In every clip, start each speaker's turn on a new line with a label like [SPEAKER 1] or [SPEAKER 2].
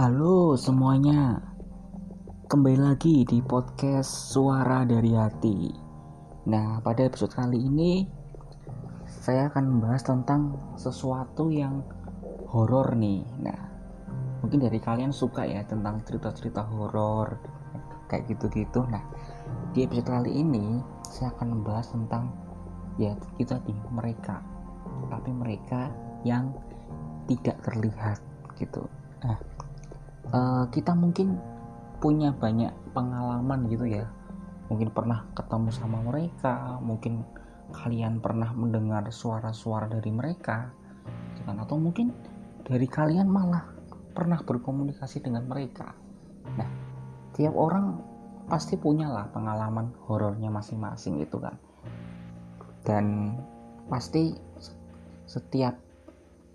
[SPEAKER 1] Halo semuanya, kembali lagi di podcast Suara dari Hati. Nah, pada episode kali ini saya akan membahas tentang sesuatu yang horor nih. Nah, mungkin dari kalian suka ya tentang cerita-cerita horor kayak gitu-gitu. Nah, di episode kali ini saya akan membahas tentang ya itu tadi mereka, tapi mereka yang tidak terlihat gitu. Nah, uh, kita mungkin punya banyak pengalaman gitu ya. Mungkin pernah ketemu sama mereka mungkin kalian pernah mendengar suara-suara dari mereka gitu kan? Atau mungkin dari kalian malah pernah berkomunikasi dengan mereka. Nah tiap orang pasti punya lah pengalaman horornya masing-masing gitu kan. Dan pasti setiap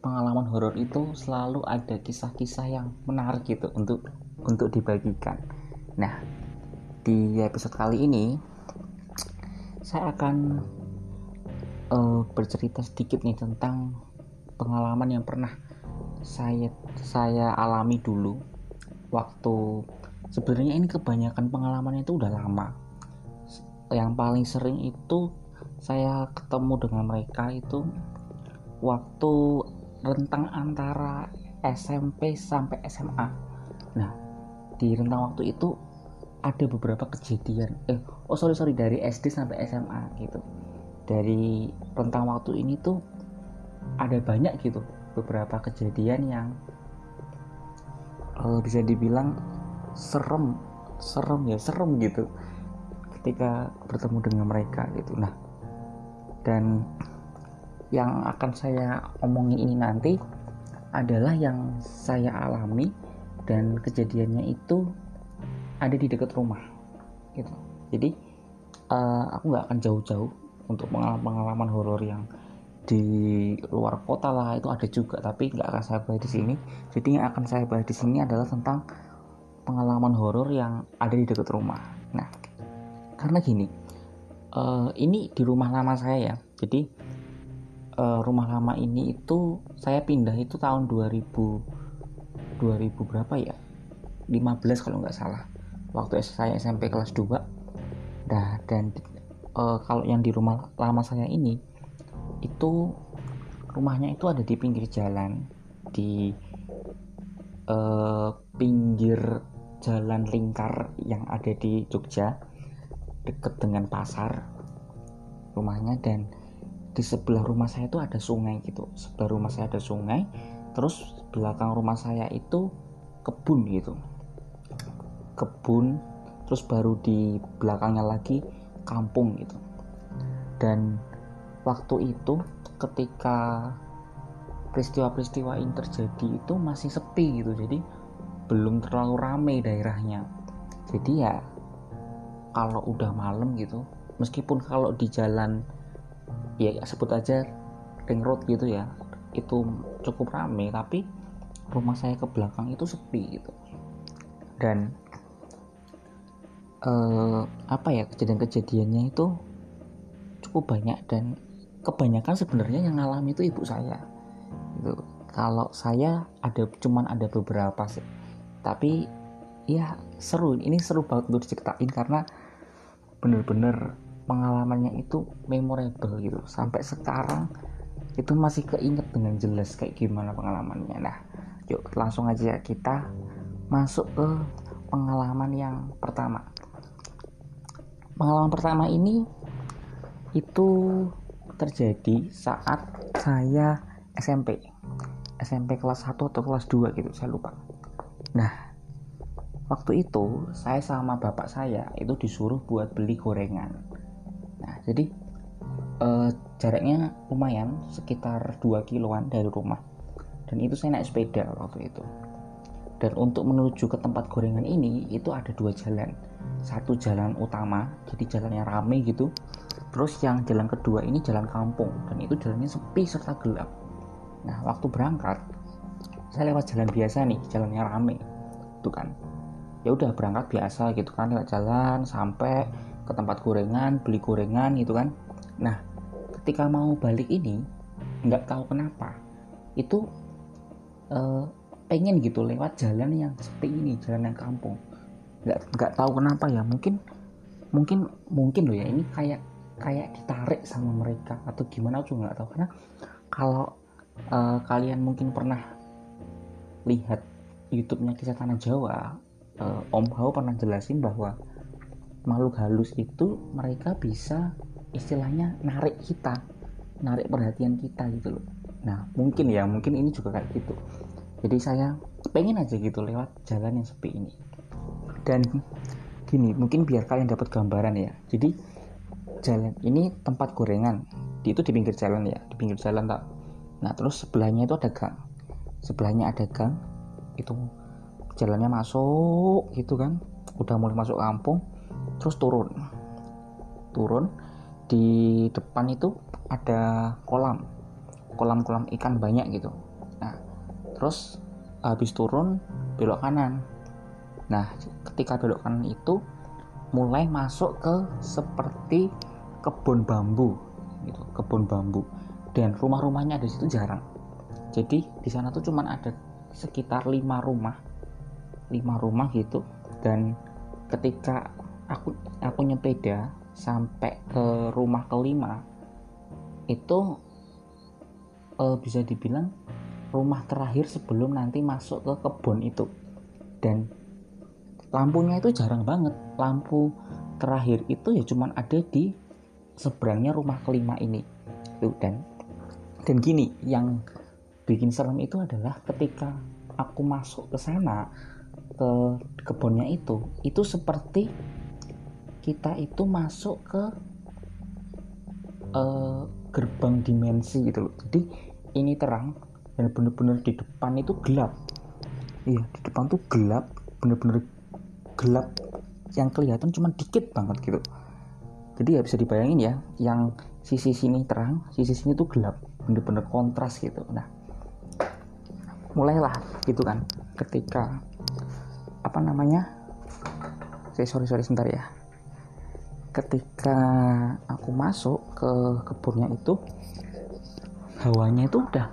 [SPEAKER 1] pengalaman horor itu selalu ada kisah-kisah yang menarik gitu untuk untuk dibagikan. Nah, di episode kali ini saya akan uh, bercerita sedikit nih tentang pengalaman yang pernah saya saya alami dulu waktu sebenarnya ini kebanyakan pengalamannya itu udah lama. Yang paling sering itu saya ketemu dengan mereka itu waktu rentang antara SMP sampai SMA. Nah, di rentang waktu itu ada beberapa kejadian. Eh, oh sorry sorry dari SD sampai SMA gitu. Dari rentang waktu ini tuh ada banyak gitu beberapa kejadian yang uh, bisa dibilang serem, serem ya serem gitu ketika bertemu dengan mereka gitu. Nah, dan yang akan saya omongin ini nanti adalah yang saya alami dan kejadiannya itu ada di dekat rumah gitu. Jadi uh, aku nggak akan jauh-jauh untuk pengalaman-pengalaman horor yang di luar kota lah itu ada juga tapi nggak akan saya bahas di sini. Jadi yang akan saya bahas di sini adalah tentang pengalaman horor yang ada di dekat rumah. Nah karena gini uh, ini di rumah lama saya ya. Jadi uh, rumah lama ini itu saya pindah itu tahun 2000 2000 berapa ya? 15 kalau nggak salah. Waktu saya SMP kelas 2 nah dan uh, kalau yang di rumah lama saya ini itu rumahnya itu ada di pinggir jalan. Di uh, pinggir jalan lingkar yang ada di Jogja deket dengan pasar rumahnya. Dan di sebelah rumah saya itu ada sungai gitu. Sebelah rumah saya ada sungai terus belakang rumah saya itu kebun gitu. Kebun terus baru di belakangnya lagi kampung gitu. Dan waktu itu ketika peristiwa-peristiwa ini terjadi itu masih sepi gitu. Jadi belum terlalu ramai daerahnya. Jadi ya kalau udah malam gitu meskipun kalau di jalan ya sebut aja ring road gitu ya. Itu cukup rame tapi rumah saya ke belakang itu sepi gitu. Dan eh, apa ya kejadian-kejadiannya itu cukup banyak dan kebanyakan sebenarnya yang ngalami itu ibu saya. Gitu. Kalau saya ada cuman ada beberapa sih. Tapi ya seru ini seru banget untuk diceritain karena bener-bener pengalamannya itu memorable gitu. Sampai sekarang itu masih keinget dengan jelas kayak gimana pengalamannya. Nah yuk langsung aja kita masuk ke pengalaman yang pertama. Pengalaman pertama ini itu terjadi saat saya SMP SMP kelas 1 atau kelas 2 gitu saya lupa. Nah waktu itu saya sama bapak saya itu disuruh buat beli gorengan jadi uh, jaraknya lumayan sekitar 2 kiloan dari rumah. Dan itu saya naik sepeda waktu itu. Dan untuk menuju ke tempat gorengan ini itu ada dua jalan. Satu jalan utama, jadi jalan yang rame gitu. Terus yang jalan kedua ini jalan kampung dan itu jalannya sepi serta gelap. Nah, waktu berangkat saya lewat jalan biasa nih, jalannya rame. Itu kan. Ya udah berangkat biasa gitu kan lewat jalan sampai ke tempat gorengan beli gorengan gitu kan. Nah ketika mau balik ini nggak tahu kenapa itu eh, pengen gitu lewat jalan yang seperti ini jalan yang kampung. Nggak nggak tahu kenapa ya mungkin mungkin mungkin loh ya ini kayak kayak ditarik sama mereka atau gimana aku juga nggak tahu. Karena kalau uh, kalian mungkin pernah lihat YouTube-nya kisah tanah Jawa uh, Om Hao pernah jelasin bahwa makhluk halus itu mereka bisa istilahnya narik kita narik perhatian kita gitu loh. Nah mungkin ya mungkin ini juga kayak gitu. Jadi saya pengen aja gitu lewat jalan yang sepi ini. Dan gini mungkin biar kalian dapat gambaran ya. Jadi jalan ini tempat gorengan. Di itu di pinggir jalan ya di pinggir jalan tak nah terus sebelahnya itu ada gang. Sebelahnya ada gang itu jalannya masuk gitu kan. Udah mulai masuk kampung terus turun. Turun. Di depan itu ada kolam. Kolam-kolam ikan banyak gitu. Nah terus habis turun belok kanan. Nah ketika belok kanan itu mulai masuk ke seperti kebun bambu gitu kebun bambu. Dan rumah-rumahnya di situ jarang. Jadi di sana tuh cuman ada sekitar lima rumah. Lima rumah gitu. Dan ketika aku aku nyepeda sampai ke rumah kelima itu uh, bisa dibilang rumah terakhir sebelum nanti masuk ke kebun itu. Dan lampunya itu jarang banget. Lampu terakhir itu ya cuman ada di seberangnya rumah kelima ini. Tuh dan dan gini yang bikin serem itu adalah ketika aku masuk ke sana ke kebunnya itu itu seperti kita itu masuk ke uh, gerbang dimensi gitu loh. Jadi ini terang dan bener-bener di depan itu gelap. Iya di depan tuh gelap bener-bener gelap yang kelihatan cuma dikit banget gitu. Jadi ya bisa dibayangin ya yang sisi sini terang sisi sini tuh gelap bener-bener kontras gitu. Nah mulailah gitu kan ketika apa namanya? Saya sorry sorry sebentar ya ketika aku masuk ke kebunnya itu hawanya itu udah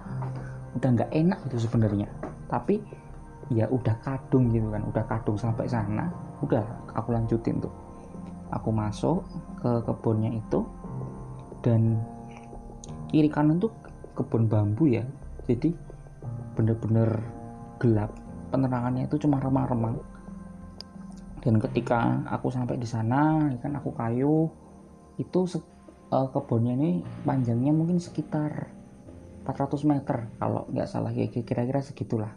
[SPEAKER 1] udah nggak enak itu sebenarnya. Tapi ya udah kadung gitu kan udah kadung sampai sana udah aku lanjutin tuh. Aku masuk ke kebunnya itu dan kiri kanan tuh kebun bambu ya. Jadi bener-bener gelap. Penerangannya itu cuma remang-remang dan ketika aku sampai di sana ya kan aku kayu itu uh, kebunnya ini panjangnya mungkin sekitar 400 meter. Kalau nggak salah ya kira-kira segitulah.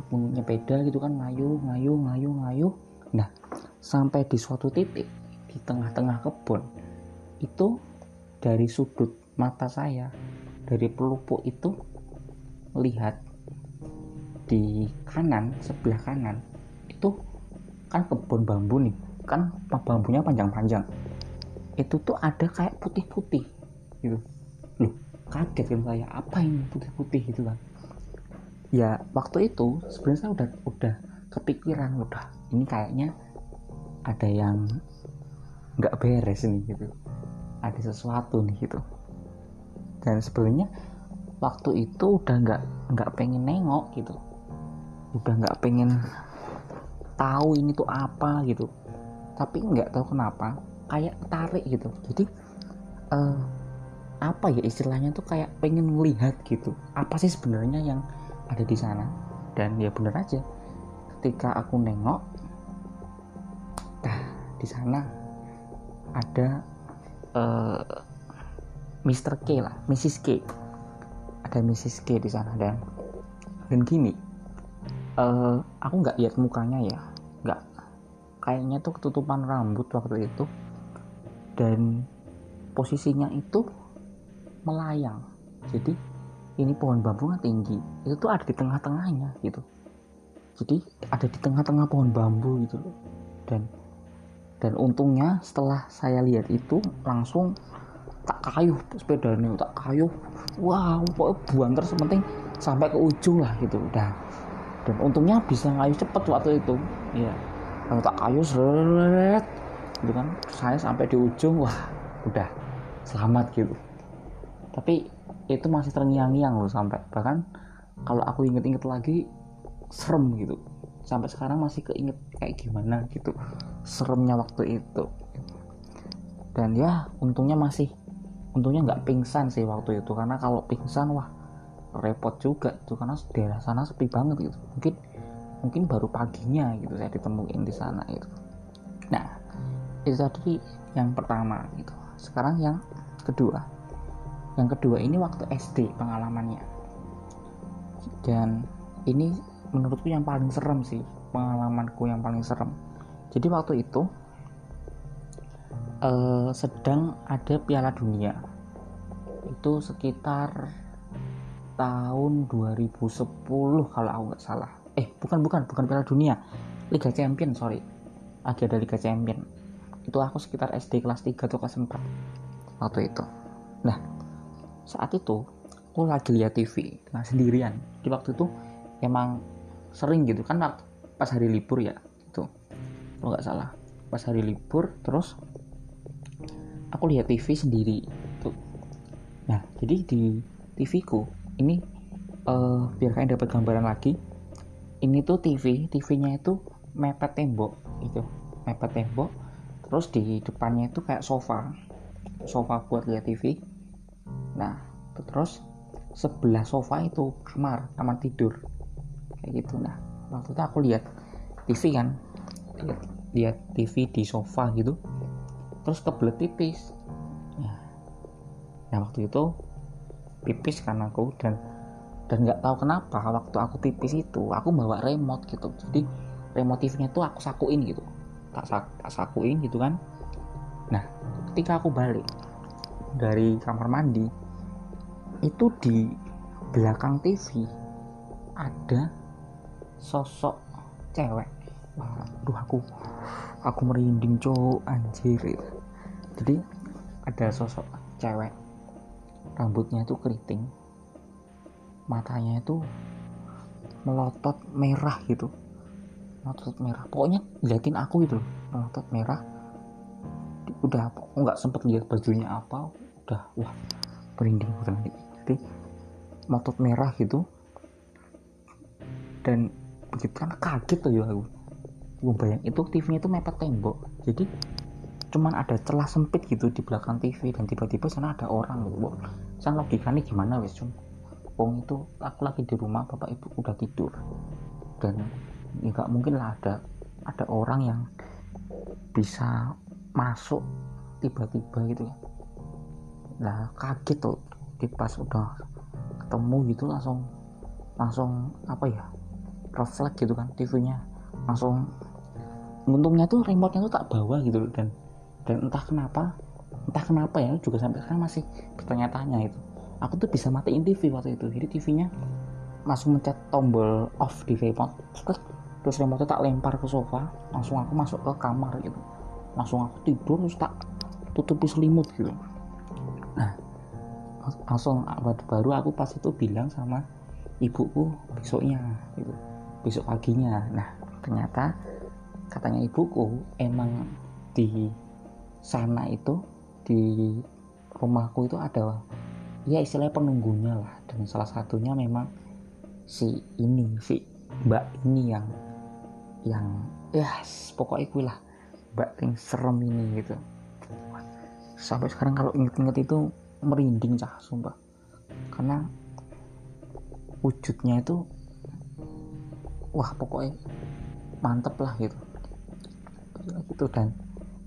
[SPEAKER 1] Aku nyepeda gitu kan ngayu ngayu ngayu ngayu. Nah sampai di suatu titik di tengah-tengah kebun itu dari sudut mata saya dari pelupuk itu melihat di kanan sebelah kanan itu kan kebun bambu nih kan bambunya panjang-panjang. Itu tuh ada kayak putih-putih gitu. Loh kaget kan saya apa ini putih-putih gitu kan? Ya waktu itu sebenarnya saya udah udah kepikiran udah ini kayaknya ada yang nggak beres nih gitu. Ada sesuatu nih gitu. Dan sebenarnya waktu itu udah nggak nggak pengen nengok gitu. Udah nggak pengen tahu ini tuh apa gitu tapi nggak tahu kenapa kayak tarik gitu jadi uh, apa ya istilahnya tuh kayak pengen melihat gitu apa sih sebenarnya yang ada di sana dan ya bener aja ketika aku nengok nah di sana ada uh, eh, Mr. K lah Mrs. K ada Mrs. K di sana dan dan gini uh, aku nggak lihat mukanya ya. Nggak. Kayaknya tuh ketutupan rambut waktu itu. Dan posisinya itu melayang. Jadi ini pohon bambu yang tinggi. Itu tuh ada di tengah-tengahnya gitu. Jadi ada di tengah-tengah pohon bambu gitu dan dan untungnya setelah saya lihat itu langsung tak kayu sepedanya tak kayu wow buang terus penting sampai ke ujung lah gitu. Udah dan untungnya bisa ngayu cepet waktu itu. Ya kalau tak kayu seret gitu kan. Saya sampai di ujung wah udah selamat gitu. Tapi itu masih terngiang-ngiang loh sampai. Bahkan kalau aku inget-inget lagi serem gitu. Sampai sekarang masih keinget kayak gimana gitu. Seremnya waktu itu. Dan ya untungnya masih untungnya nggak pingsan sih waktu itu. Karena kalau pingsan wah repot juga tuh karena daerah sana sepi banget gitu. Mungkin mungkin baru paginya gitu saya ditemuin di sana itu nah itu tadi yang pertama gitu. Sekarang yang kedua. Yang kedua ini waktu SD pengalamannya. Dan ini menurutku yang paling serem sih pengalamanku yang paling serem. Jadi waktu itu eh, sedang ada Piala Dunia. Itu sekitar tahun 2010 kalau aku nggak salah. Eh bukan bukan bukan Piala Dunia. Liga Champion sorry. Lagi ada Liga Champion. Itu aku sekitar SD kelas 3 atau kelas 4 waktu itu. Nah saat itu aku lagi lihat TV nah sendirian. Di waktu itu emang sering gitu kan pas hari libur ya itu kalau nggak salah. Pas hari libur terus aku lihat TV sendiri tuh nah jadi di TV ku ini uh, biar kalian dapat gambaran lagi ini tuh TV TV-nya itu mepet tembok itu mepet tembok terus di depannya itu kayak sofa sofa buat lihat TV nah terus sebelah sofa itu kamar kamar tidur kayak gitu. Nah waktu itu aku lihat TV kan lihat, lihat TV di sofa gitu terus kebelet tipis. Nah, nah waktu itu pipis kan aku dan dan nggak tahu kenapa waktu aku tipis itu aku bawa remote gitu. Jadi remote TV-nya tuh aku sakuin gitu. Tak, sak, tak sakuin gitu kan. Nah ketika aku balik dari kamar mandi itu di belakang TV ada sosok cewek. Waduh aku aku merinding cowok anjir. Jadi ada sosok cewek rambutnya itu keriting matanya itu melotot merah gitu. Melotot merah. Pokoknya liatin aku itu melotot merah. Udah nggak sempet lihat bajunya apa udah wah merinding beneran jadi melotot merah gitu. Dan begitu kan kaget tuh ya aku gue bayang itu TV-nya itu mepet tembok. Jadi cuman ada celah sempit gitu di belakang TV dan tiba-tiba sana ada orang gitu. Sana logikanya gimana wes cum Wong itu aku lagi di rumah bapak ibu udah tidur. Dan nggak mungkin lah ada ada orang yang bisa masuk tiba-tiba gitu ya. Lah kaget tuh. Di pas udah ketemu gitu langsung langsung apa ya refleks gitu kan TV-nya langsung untungnya tuh remote-nya tuh tak bawa gitu dan dan entah kenapa entah kenapa ya juga sampai sekarang masih bertanya-tanya itu aku tuh bisa matiin TV waktu itu. Jadi TV-nya langsung mencet tombol off di remote terus remote tak lempar ke sofa langsung aku masuk ke kamar gitu. Langsung aku tidur terus tak tutupi selimut gitu. Nah langsung baru aku pas itu bilang sama ibuku besoknya gitu besok paginya. Nah ternyata katanya ibuku emang di sana itu di rumahku itu ada ya istilahnya penunggunya lah. Dan salah satunya memang si ini si mbak ini yang yang ya pokoknya gue lah mbak yang serem ini gitu. Sampai sekarang kalau inget-inget itu merinding cah sumpah. Karena wujudnya itu wah pokoknya mantep lah gitu. Gitu dan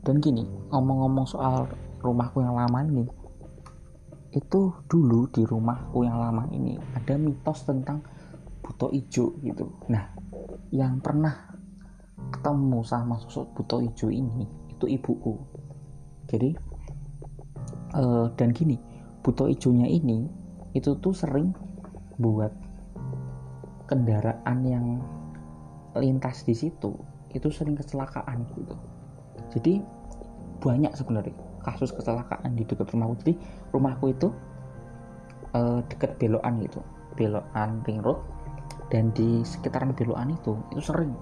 [SPEAKER 1] dan gini ngomong-ngomong soal rumahku yang lama ini itu dulu di rumahku yang lama ini ada mitos tentang buto ijo gitu. Nah yang pernah ketemu sama sosok buto ijo ini itu ibuku. Jadi uh, dan gini buto ijonya ini itu tuh sering buat kendaraan yang lintas di situ itu sering kecelakaan gitu jadi banyak sebenarnya kasus kecelakaan di dekat rumahku. Jadi rumahku itu uh, dekat belokan gitu. Belokan ring road. Dan di sekitaran belokan itu itu sering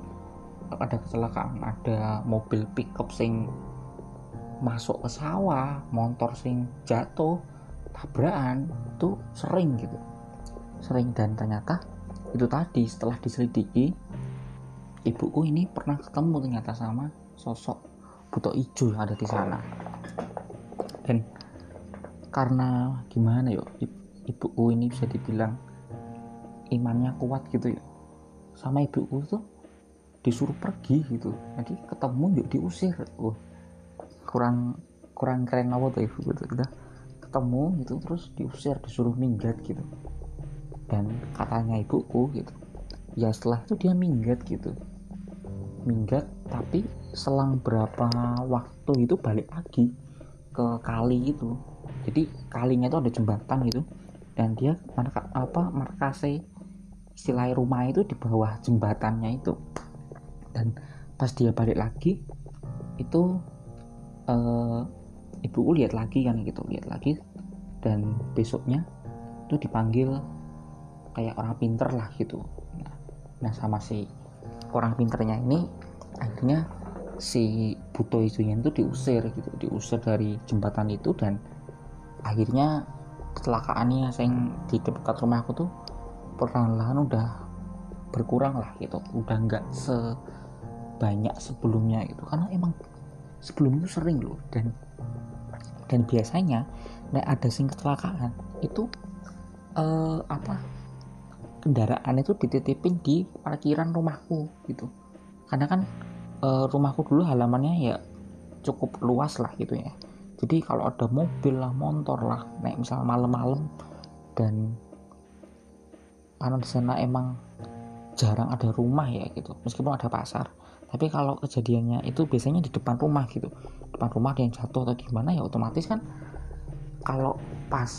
[SPEAKER 1] ada kecelakaan. Ada mobil pickup sing masuk ke sawah motor sing jatuh tabrakan itu sering gitu. Sering. Dan ternyata itu tadi setelah diselidiki ibuku ini pernah ketemu ternyata sama sosok buto ijo yang ada di sana. Dan karena gimana yuk ibuku ini bisa dibilang imannya kuat gitu ya sama ibuku tuh disuruh pergi gitu. Jadi ketemu yuk diusir. Uh kurang kurang keren apa tuh ibu gitu. Kita ketemu gitu terus diusir disuruh minggat gitu. Dan katanya ibuku gitu ya setelah itu dia minggat gitu. Minggat tapi selang berapa waktu itu balik lagi ke kali itu. Jadi kalinya itu ada jembatan gitu. Dan dia marka, apa markase istilah rumah itu di bawah jembatannya itu. Dan pas dia balik lagi itu uh, ibuku lihat lagi kan gitu lihat lagi. Dan besoknya itu dipanggil kayak orang pinter lah gitu. Nah sama si orang pinternya ini akhirnya si buto isunya itu diusir gitu diusir dari jembatan itu dan akhirnya kecelakaannya yang di dekat rumah aku tuh perlahan-lahan udah berkurang lah gitu udah nggak sebanyak sebelumnya gitu. Karena emang sebelum itu sering loh dan dan biasanya nah ada sing kecelakaan itu eh, apa kendaraan itu dititipin di parkiran rumahku gitu. Karena kan uh, rumahku dulu halamannya ya cukup luas lah gitu ya. Jadi kalau ada mobil lah motor lah naik misalnya malam-malam dan karena di sana emang jarang ada rumah ya gitu meskipun ada pasar. Tapi kalau kejadiannya itu biasanya di depan rumah gitu. Depan rumah ada yang jatuh atau gimana ya otomatis kan kalau pas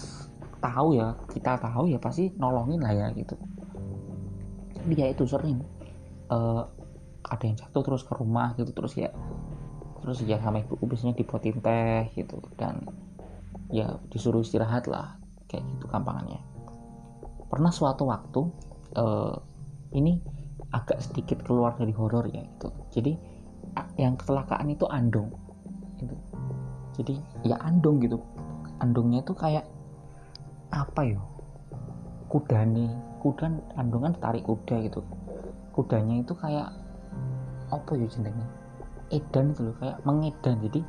[SPEAKER 1] tahu ya kita tahu ya pasti nolongin lah ya gitu. Dia itu sering uh, ada yang jatuh terus ke rumah gitu terus ya terus ya sama ibu biasanya dibuatin teh gitu dan ya disuruh istirahat lah kayak gitu gampangannya. Pernah suatu waktu uh, ini agak sedikit keluar dari horor ya itu jadi yang kecelakaan itu andong gitu. Jadi ya andong gitu. Andongnya itu kayak apa ya kuda nih kuda andongan tarik kuda gitu. Kudanya itu kayak apa ya jenengnya? Edan gitu loh kayak mengedan. Jadi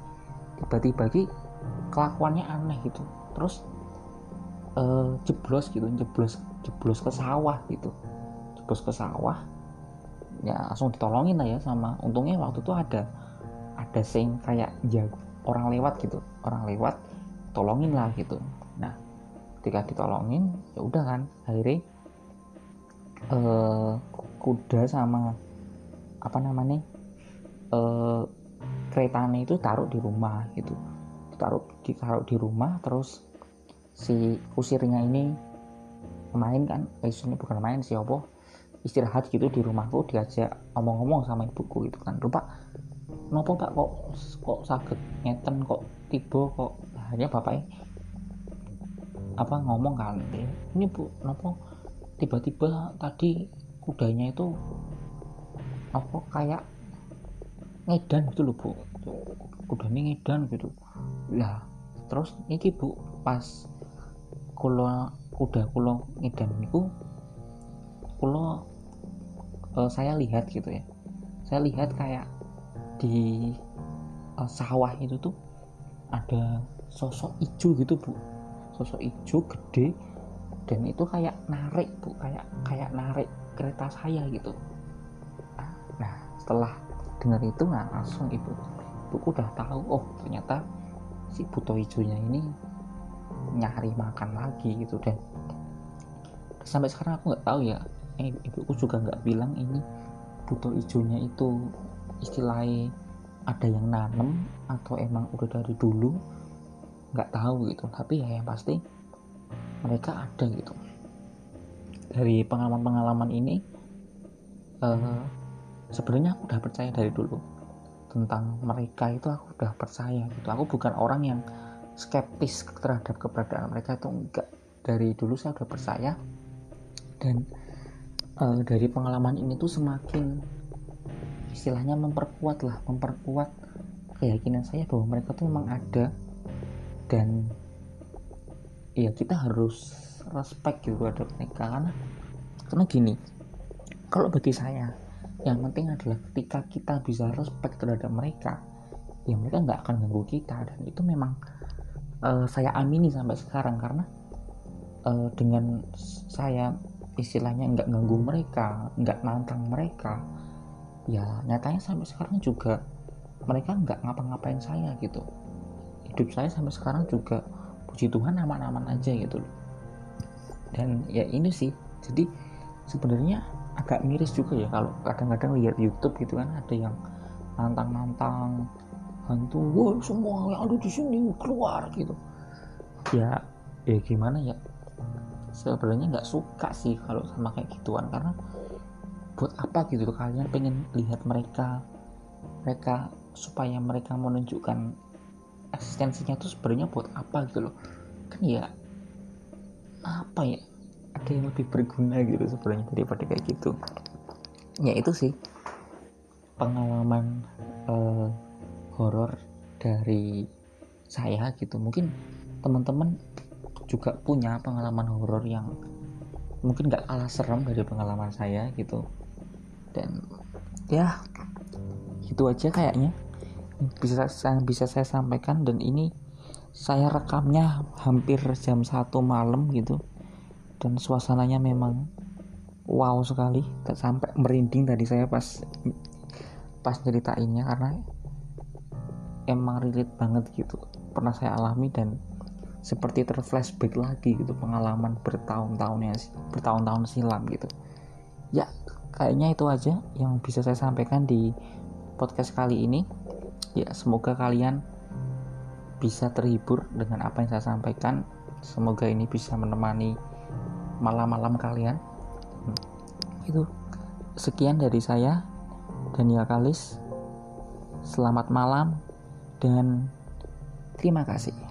[SPEAKER 1] tiba-tiba lagi kelakuannya aneh gitu. Terus uh, jeblos gitu jeblos jeblos ke sawah gitu. Jeblos ke sawah ya langsung ditolongin lah ya sama untungnya waktu itu ada ada sing kayak ya orang lewat gitu. Orang lewat tolongin lah gitu. Nah ketika ditolongin ya udah kan akhirnya uh, kuda sama apa namanya uh, keretanya itu taruh di rumah gitu. Taruh ditaruh di rumah terus si kusirnya ini main kan eh bukan main sih apa istirahat gitu di rumahku diajak ngomong-ngomong sama ibuku gitu kan. Lupa nopo pak kok kok sakit ngeten kok tiba kok hanya bapaknya apa ngomong kan ini bu nopo tiba-tiba tadi kudanya itu apa kayak ngedan gitu loh bu. Kuda ini ngedan gitu. Lah terus ini bu pas kulo kuda kulo ngedan itu kulo uh, saya lihat gitu ya. Saya lihat kayak di uh, sawah itu tuh ada sosok hijau gitu bu. Sosok hijau gede dan itu kayak narik bu. Kayak kayak narik kereta saya gitu setelah dengar itu nah langsung ibu ibuku udah tahu oh ternyata si buto hijaunya ini nyari makan lagi gitu. Dan sampai sekarang aku nggak tahu ya eh, ibuku juga nggak bilang ini buto hijaunya itu istilahnya ada yang nanem atau emang udah dari dulu nggak tahu gitu. Tapi ya yang pasti mereka ada gitu. Dari pengalaman-pengalaman ini uh, sebenarnya aku udah percaya dari dulu tentang mereka itu aku udah percaya gitu. Aku bukan orang yang skeptis terhadap keberadaan mereka itu enggak. Dari dulu saya udah percaya dan uh, dari pengalaman ini tuh semakin istilahnya memperkuat lah memperkuat keyakinan saya bahwa mereka tuh memang ada dan ya kita harus respect juga terhadap mereka. Karena karena gini kalau bagi saya yang penting adalah ketika kita bisa respect terhadap mereka ya mereka nggak akan ganggu kita. Dan itu memang uh, saya amini sampai sekarang. Karena uh, dengan saya istilahnya nggak ganggu mereka nggak nantang mereka ya nyatanya sampai sekarang juga mereka nggak ngapa-ngapain saya gitu. Hidup saya sampai sekarang juga puji Tuhan aman-aman aja gitu dan ya ini sih jadi sebenarnya agak miris juga ya kalau kadang-kadang lihat YouTube gitu kan ada yang nantang-nantang hantu wah semua yang ada di sini keluar gitu. Ya ya gimana ya? Sebenarnya nggak suka sih kalau sama kayak gituan karena buat apa gitu? Kalian pengen lihat mereka mereka supaya mereka menunjukkan eksistensinya tuh sebenarnya buat apa gitu loh? Kan ya apa ya ada yang lebih berguna gitu sebenarnya daripada kayak gitu. Ya itu sih. Pengalaman uh, horor dari saya gitu. Mungkin teman-teman juga punya pengalaman horor yang mungkin gak kalah serem dari pengalaman saya gitu. Dan ya itu aja kayaknya. Bisa saya bisa saya sampaikan dan ini saya rekamnya hampir jam satu malam gitu dan suasananya memang wow sekali. Tak sampai merinding tadi saya pas pas ceritainnya karena emang relate banget gitu. Pernah saya alami dan seperti terflashback lagi gitu. Pengalaman bertahun-tahun ya bertahun-tahun silam gitu. Ya kayaknya itu aja yang bisa saya sampaikan di podcast kali ini. Ya semoga kalian bisa terhibur dengan apa yang saya sampaikan. Semoga ini bisa menemani malam-malam kalian itu sekian dari saya Daniel Kalis. Selamat malam dan terima kasih